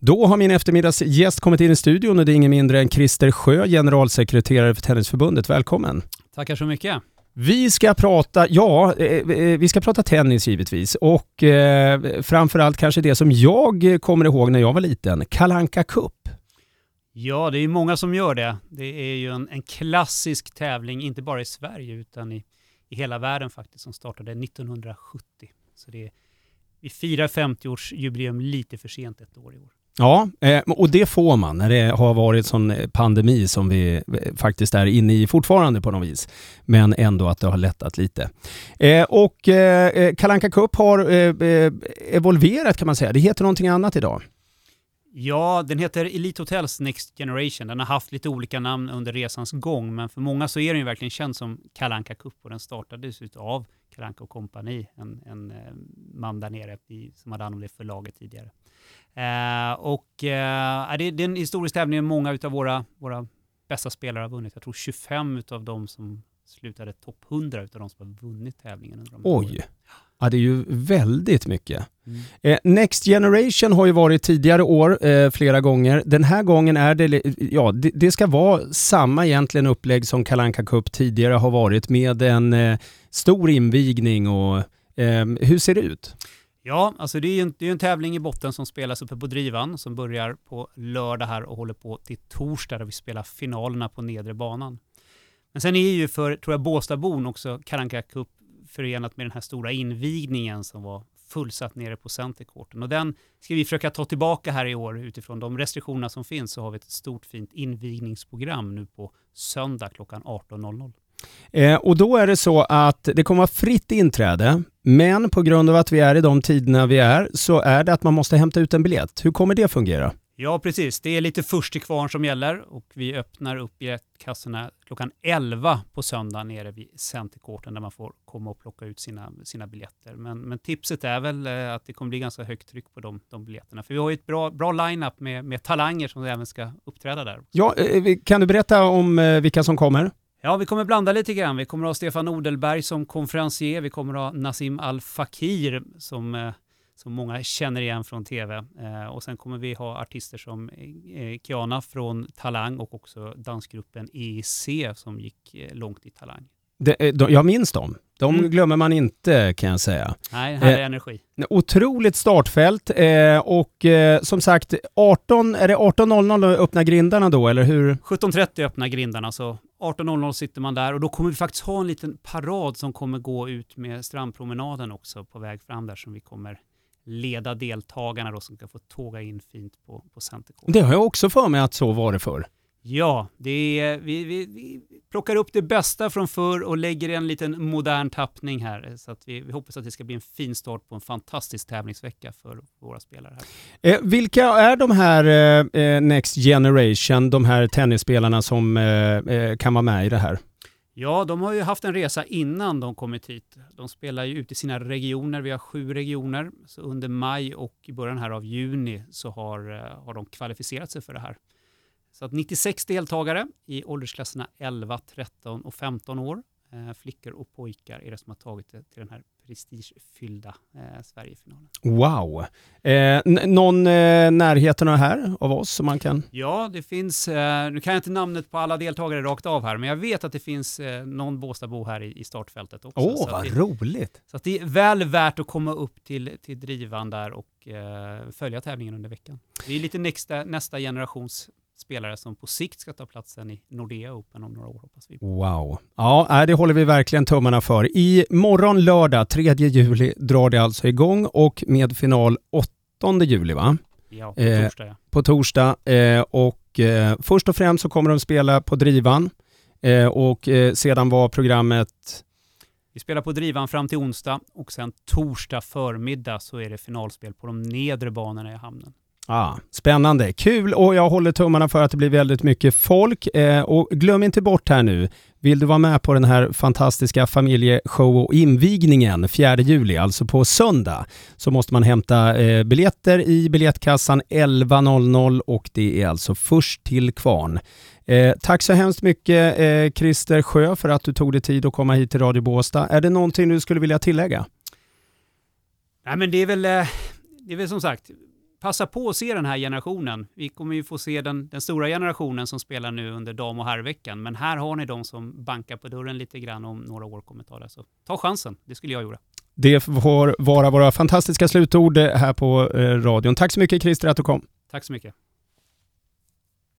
Då har min eftermiddagsgäst kommit in i studion och det är ingen mindre än Christer Sjö, generalsekreterare för Tennisförbundet. Välkommen! Tackar så mycket. Vi ska prata, ja, eh, eh, vi ska prata tennis givetvis och eh, framförallt kanske det som jag kommer ihåg när jag var liten, Kalanka Cup. Ja, det är många som gör det. Det är ju en, en klassisk tävling, inte bara i Sverige utan i, i hela världen faktiskt, som startade 1970. Så det är, vi firar 50-årsjubileum lite för sent ett år i år. Ja, eh, och det får man när det har varit sån eh, pandemi som vi eh, faktiskt är inne i fortfarande på något vis. Men ändå att det har lättat lite. Och Kalanka Cup har evolverat kan man säga. Det heter någonting annat idag. Ja, den heter Elite Hotels Next Generation. Den har haft lite olika namn under resans gång, men för många så är den ju verkligen känd som Kalanka Cup och den startades av Kalanka och kompani, en, en eh, man där nere i, som hade hand om det förlaget tidigare. Eh, och eh, det, det är en historisk tävling många av våra, våra bästa spelare har vunnit. Jag tror 25 av de som slutade topp 100 av de som har vunnit tävlingen. Under de Oj! Ja, det är ju väldigt mycket. Mm. Eh, Next Generation har ju varit tidigare år eh, flera gånger. Den här gången är det, ja, det, det, ska vara samma egentligen upplägg som Kalanka Cup tidigare har varit med en eh, stor invigning och eh, hur ser det ut? Ja, alltså det är en, det är en tävling i botten som spelas uppe på Drivan som börjar på lördag här och håller på till torsdag där vi spelar finalerna på nedre banan. Men sen är ju för, tror jag, Båstadbon också Karanka Cup förenat med den här stora invigningen som var fullsatt nere på Centercourten. Och den ska vi försöka ta tillbaka här i år utifrån de restriktioner som finns så har vi ett stort fint invigningsprogram nu på söndag klockan 18.00. Eh, och då är det så att det kommer vara fritt inträde, men på grund av att vi är i de tiderna vi är så är det att man måste hämta ut en biljett. Hur kommer det fungera? Ja, precis. Det är lite först till kvarn som gäller och vi öppnar upp biljettkassorna klockan 11 på söndag nere vid Centercourten där man får komma och plocka ut sina, sina biljetter. Men, men tipset är väl eh, att det kommer bli ganska högt tryck på de, de biljetterna. För vi har ju ett bra, bra line-up med, med talanger som även ska uppträda där. Ja, eh, kan du berätta om eh, vilka som kommer? Ja, vi kommer blanda lite grann. Vi kommer ha Stefan Odelberg som konferencier. Vi kommer ha Nassim Al Fakir som, eh, som många känner igen från tv. Eh, och sen kommer vi ha artister som eh, Kiana från Talang och också dansgruppen EEC som gick långt i Talang. Det, de, jag minns dem. De mm. glömmer man inte kan jag säga. Nej, här är eh, energi. Otroligt startfält eh, och eh, som sagt 18, är det 18.00 öppna grindarna då eller hur? 17.30 öppnar grindarna så 18.00 sitter man där och då kommer vi faktiskt ha en liten parad som kommer gå ut med strandpromenaden också på väg fram där som vi kommer leda deltagarna då som kan få tåga in fint på, på Centercourt. Det har jag också för mig att så var det förr. Ja, det är, vi, vi, vi, plockar upp det bästa från förr och lägger en liten modern tappning här. Så att vi, vi hoppas att det ska bli en fin start på en fantastisk tävlingsvecka för våra spelare. här. Eh, vilka är de här eh, eh, Next Generation, de här tennisspelarna som eh, eh, kan vara med i det här? Ja, de har ju haft en resa innan de kommit hit. De spelar ju ute i sina regioner. Vi har sju regioner. Så under maj och i början här av juni så har, eh, har de kvalificerat sig för det här. Så att 96 deltagare i åldersklasserna 11, 13 och 15 år. Eh, flickor och pojkar är det som har tagit det till den här prestigefyllda eh, Sverigefinalen. Wow! Eh, någon eh, närheten här av oss som man kan? Ja, det finns, eh, nu kan jag inte namnet på alla deltagare rakt av här, men jag vet att det finns eh, någon Båstadbo här i, i startfältet också. Åh, oh, vad det, roligt! Så det är väl värt att komma upp till, till drivan där och eh, följa tävlingen under veckan. Det är lite nästa, nästa generations spelare som på sikt ska ta platsen i Nordea Open om några år hoppas vi. Wow. Ja, det håller vi verkligen tummarna för. I morgon lördag, 3 juli, drar det alltså igång och med final 8 juli va? Ja, på eh, torsdag. Ja. På torsdag. Eh, och eh, först och främst så kommer de spela på Drivan eh, och eh, sedan var programmet vi spelar på Drivan fram till onsdag och sen torsdag förmiddag så är det finalspel på de nedre banorna i hamnen. Ah, spännande, kul och jag håller tummarna för att det blir väldigt mycket folk. Eh, och glöm inte bort här nu, vill du vara med på den här fantastiska familjeshow och invigningen 4 juli, alltså på söndag, så måste man hämta eh, biljetter i biljettkassan 11.00 och det är alltså först till kvarn. Eh, tack så hemskt mycket eh, Christer Sjö för att du tog dig tid att komma hit till Radio Båstad. Är det någonting du skulle vilja tillägga? Nej men det är väl, eh, det är väl som sagt, passa på att se den här generationen. Vi kommer ju få se den, den stora generationen som spelar nu under dam och herrveckan, men här har ni de som bankar på dörren lite grann om några år kommer ta det. Så ta chansen, det skulle jag göra. Det får vara våra fantastiska slutord här på eh, radion. Tack så mycket Christer att du kom. Tack så mycket.